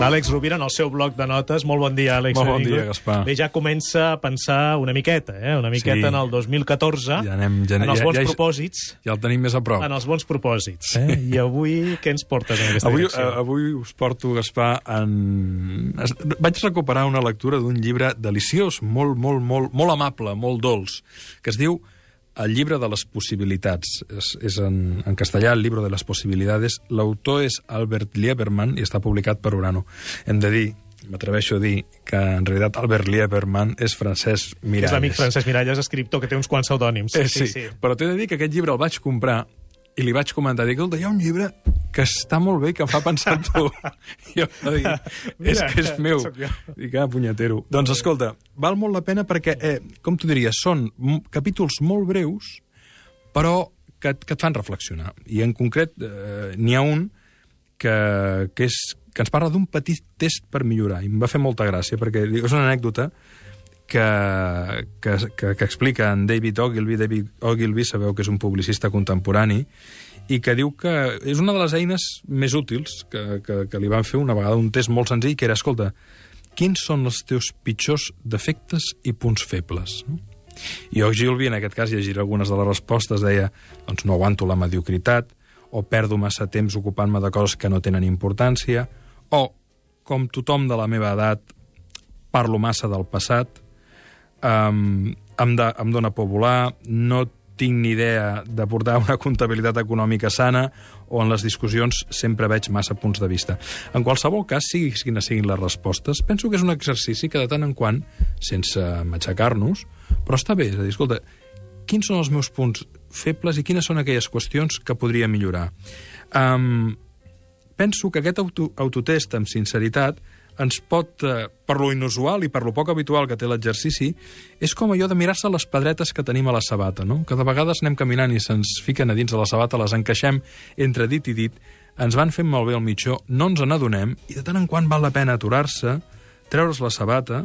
L'Àlex Rovira en el seu bloc de notes. Molt bon dia, Àlex. Molt bon dia, Gaspar. Bé, ja comença a pensar una miqueta, eh? Una miqueta Sí. en el 2014, Ja anem- ja- en els ja- bons ja- propòsits. Ja el tenim més a prop. En els bons propòsits. Eh? I avui què ens portes en aquesta Avui, direcció? eh, avui us porto, Gaspar, en... Vaig recuperar una lectura d'un llibre deliciós, molt, molt, molt, molt amable, molt dolç, que es diu El llibre de les possibilitats. És, és en, en castellà, el llibre de les possibilitats. L'autor és Albert Lieberman i està publicat per Urano. Hem de dir, m'atreveixo a dir, que en realitat Albert Lieberman és Francesc Miralles. És l'amic Francesc Miralles, escriptor, que té uns quants pseudònims. Eh, sí, sí, però t'he de dir que aquest llibre el vaig comprar i li vaig comentar, dic, hi ha un llibre que està molt bé, que em fa pensar en tu. I em va dir, és que és meu. jo. Dic, ah, punyetero. Doncs escolta, val molt la pena perquè, eh, com t'ho diria, són capítols molt breus, però que, que et fan reflexionar. I en concret eh, n'hi ha un que, que, és, que ens parla d'un petit test per millorar. I em va fer molta gràcia, perquè és una anècdota que, que, que, que explica en David Ogilvy. David Ogilvy sabeu que és un publicista contemporani i que diu que és una de les eines més útils que, que, que li van fer una vegada un test molt senzill, que era, escolta, quins són els teus pitjors defectes i punts febles? I Ogilvy, en aquest cas, llegiré algunes de les respostes, deia, doncs no aguanto la mediocritat, o perdo massa temps ocupant-me de coses que no tenen importància, o, com tothom de la meva edat, parlo massa del passat, um, em, de, em dóna por volar, no tinc ni idea de portar una comptabilitat econòmica sana o en les discussions sempre veig massa punts de vista. En qualsevol cas, sigui quines siguin les respostes, penso que és un exercici que de tant en quant, sense matxacar-nos, però està bé, és a dir, escolta, quins són els meus punts febles i quines són aquelles qüestions que podria millorar? Um, penso que aquest auto, autotest, amb sinceritat, ens pot, eh, per lo inusual i per lo poc habitual que té l'exercici, és com allò de mirar-se les pedretes que tenim a la sabata, no? Que de vegades anem caminant i se'ns fiquen a dins de la sabata, les encaixem entre dit i dit, ens van fent malbé el mitjó, no ens n'adonem, i de tant en quant val la pena aturar-se, treure's la sabata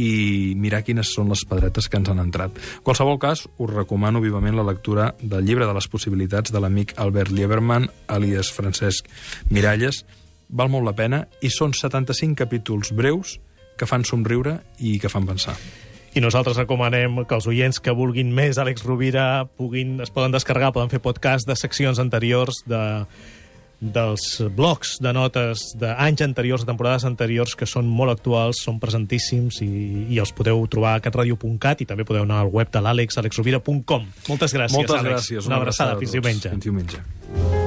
i mirar quines són les pedretes que ens han entrat. En qualsevol cas, us recomano vivament la lectura del llibre de les possibilitats de l'amic Albert Lieberman, alias Francesc Miralles. Val molt la pena i són 75 capítols breus que fan somriure i que fan pensar. I nosaltres recomanem que els oients que vulguin més Àlex Rovira puguin, es poden descarregar, poden fer podcast de seccions anteriors de dels blocs de notes d'anys anteriors, de temporades anteriors, que són molt actuals, són presentíssims i, i els podeu trobar a catradio.cat i també podeu anar al web de l'Àlex, alexrovira.com. Moltes gràcies, Moltes Àlex. gràcies. Una abraçada. a Fins tots. diumenge. Fins diumenge.